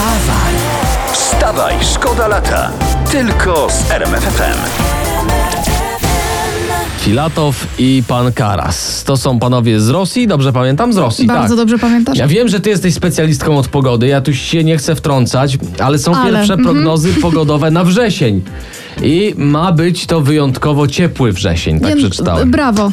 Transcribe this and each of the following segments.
Wstawaj! Wstawaj, szkoda lata. Tylko z RMFFM. Filatow i pan Karas. To są panowie z Rosji, dobrze pamiętam? Z Rosji, Bardzo tak. dobrze pamiętasz? Ja wiem, że ty jesteś specjalistką od pogody, ja tu się nie chcę wtrącać, ale są Ale, pierwsze mhm. prognozy pogodowe na wrzesień. I ma być to wyjątkowo ciepły wrzesień, tak Nie, przeczytałem. Brawo,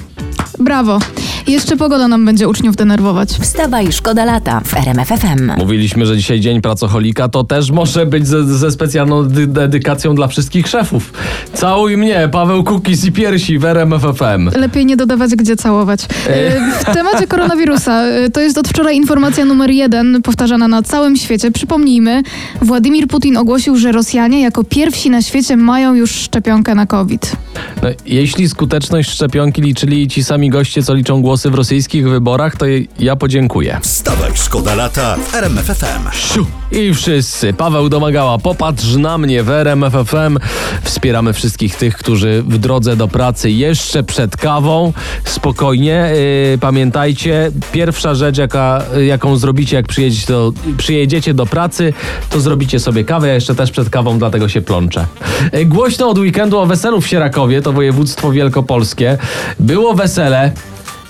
brawo. Jeszcze pogoda nam będzie uczniów denerwować. Wstawaj, szkoda lata w RMFFM. Mówiliśmy, że dzisiaj dzień pracocholika, to też może być ze, ze specjalną dy- dedykacją dla wszystkich szefów. Całuj mnie, Paweł Kukis i piersi w RMFFM. Lepiej nie dodawać, gdzie całować. E, W temacie koronawirusa, e, to jest od wczoraj informacja numer jeden, powtarzana na całym świecie. Przypomnijmy, Władimir Putin ogłosił, że Rosjanie jako pierwsi na świecie mają już szczepionkę na COVID. No, jeśli skuteczność szczepionki liczyli ci sami goście, co liczą głosy w rosyjskich wyborach, to ja podziękuję. Wstawaj, szkoda lata w RMFFM. Siu. I wszyscy. Paweł domagała, popatrz na mnie w RMFFM. Wspieramy wszystkich tych, którzy w drodze do pracy jeszcze przed kawą. Spokojnie. Yy, pamiętajcie, pierwsza rzecz, jaka, jaką zrobicie, jak przyjedziecie do, przyjedziecie do pracy, to zrobicie sobie kawę. Ja jeszcze też przed kawą, dlatego się plączę. Yy, głośno od weekendu o weselu w Sierakowie, to województwo wielkopolskie. Było wesele.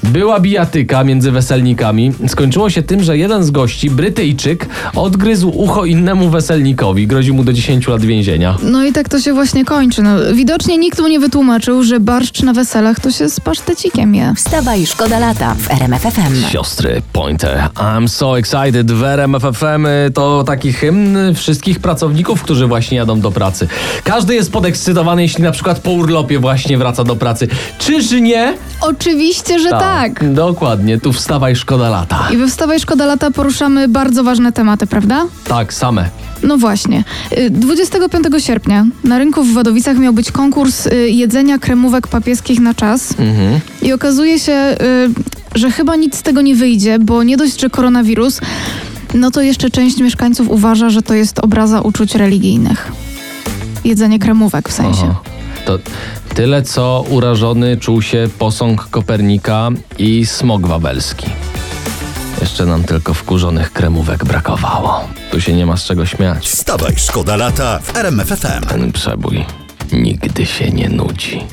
Była bijatyka między weselnikami. Skończyło się tym, że jeden z gości, Brytyjczyk, odgryzł ucho innemu weselnikowi. Grozi mu do 10 lat więzienia. No i tak to się właśnie kończy. No, widocznie nikt mu nie wytłumaczył, że barszcz na weselach to się z pasztecikiem je. Wstawaj, szkoda lata w RMFFM. Siostry Pointer. I'm so excited. W RMF FM y, to taki hymn wszystkich pracowników, którzy właśnie jadą do pracy. Każdy jest podekscytowany, jeśli na przykład po urlopie właśnie wraca do pracy. Czyż nie? Oczywiście, że tak. Dokładnie. Tu wstawaj, szkoda lata. I we Wstawaj Szkoda Lata poruszamy bardzo ważne tematy, prawda? Tak, same. No właśnie. Y, 25 sierpnia na rynku w Wadowicach miał być konkurs y, jedzenia kremówek papieskich na czas. Mhm. I okazuje się, y, że chyba nic z tego nie wyjdzie, bo nie dość, że koronawirus, no to jeszcze część mieszkańców uważa, że to jest obraza uczuć religijnych. Jedzenie kremówek w sensie. Aha. To tyle, co urażony czuł się posąg Kopernika i smog wawelski. Jeszcze nam tylko wkurzonych kremówek brakowało. Tu się nie ma z czego śmiać. Wstawaj, szkoda lata w RMFFM. Ten przebój nigdy się nie nudzi.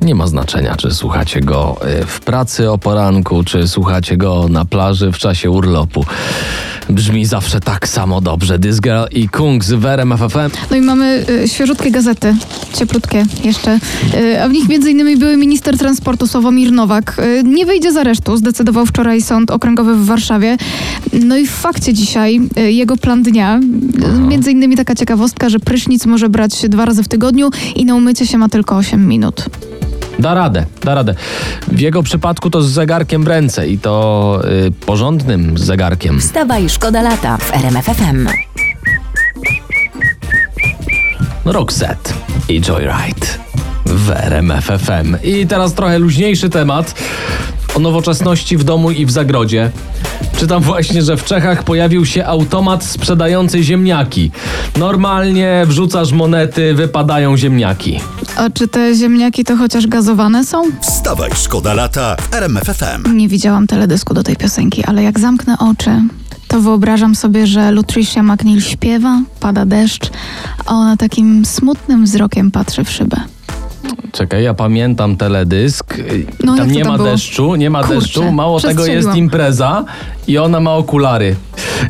Nie ma znaczenia, czy słuchacie go y, w pracy o poranku, czy słuchacie go na plaży w czasie urlopu. Brzmi zawsze tak samo dobrze. This Girl i Kungs w RMF FM. No i mamy y, świeżutkie gazety, cieplutkie jeszcze, y, a w nich między innymi były minister transportu Sławomir Nowak. Y, nie wyjdzie z aresztu, zdecydował wczoraj Sąd Okręgowy w Warszawie. No i w fakcie dzisiaj y, jego plan dnia, y, między innymi taka ciekawostka, że prysznic może brać dwa razy w tygodniu i na umycie się ma tylko 8 minut. Da radę, da radę. W jego przypadku to z zegarkiem w ręce i to y, porządnym zegarkiem. Wstawaj, szkoda lata w RMFFM. Roxette i Joyride w RMF FM. I teraz trochę luźniejszy temat o nowoczesności w domu i w zagrodzie. Czytam właśnie, że w Czechach pojawił się automat sprzedający ziemniaki. Normalnie wrzucasz monety, wypadają ziemniaki. A czy te ziemniaki to chociaż gazowane są? Wstawaj, szkoda lata w RMFFM. Nie widziałam teledysku do tej piosenki, ale jak zamknę oczy, to wyobrażam sobie, że Lutricia McNeil śpiewa, pada deszcz, a ona takim smutnym wzrokiem patrzy w szybę. Czekaj, ja pamiętam teledysk. No, Tam jak to nie tam ma było? deszczu, nie ma Kurczę, deszczu. Mało tego jest impreza i ona ma okulary.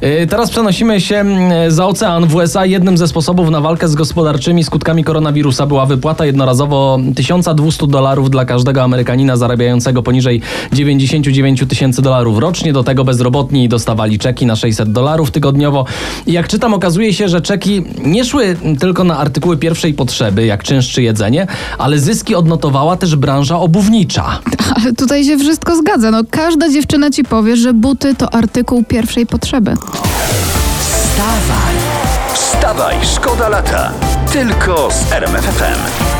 Y, Teraz przenosimy się mm, za ocean w USA. Jednym ze sposobów na walkę z gospodarczymi skutkami koronawirusa była wypłata jednorazowo 1200 dolarów dla każdego Amerykanina zarabiającego poniżej 99 tysięcy dolarów rocznie. Do tego bezrobotni dostawali czeki na 600 dolarów tygodniowo. I jak czytam, okazuje się, że czeki nie szły tylko na artykuły pierwszej potrzeby, jak czynsz czy jedzenie, ale zyski odnotowała też branża obuwnicza. Ale tutaj się wszystko zgadza. No, każda dziewczyna ci powie, że buty to artykuł pierwszej potrzeby. Wstawaj, Wstawaj, szkoda lata. Tylko z RMFFM.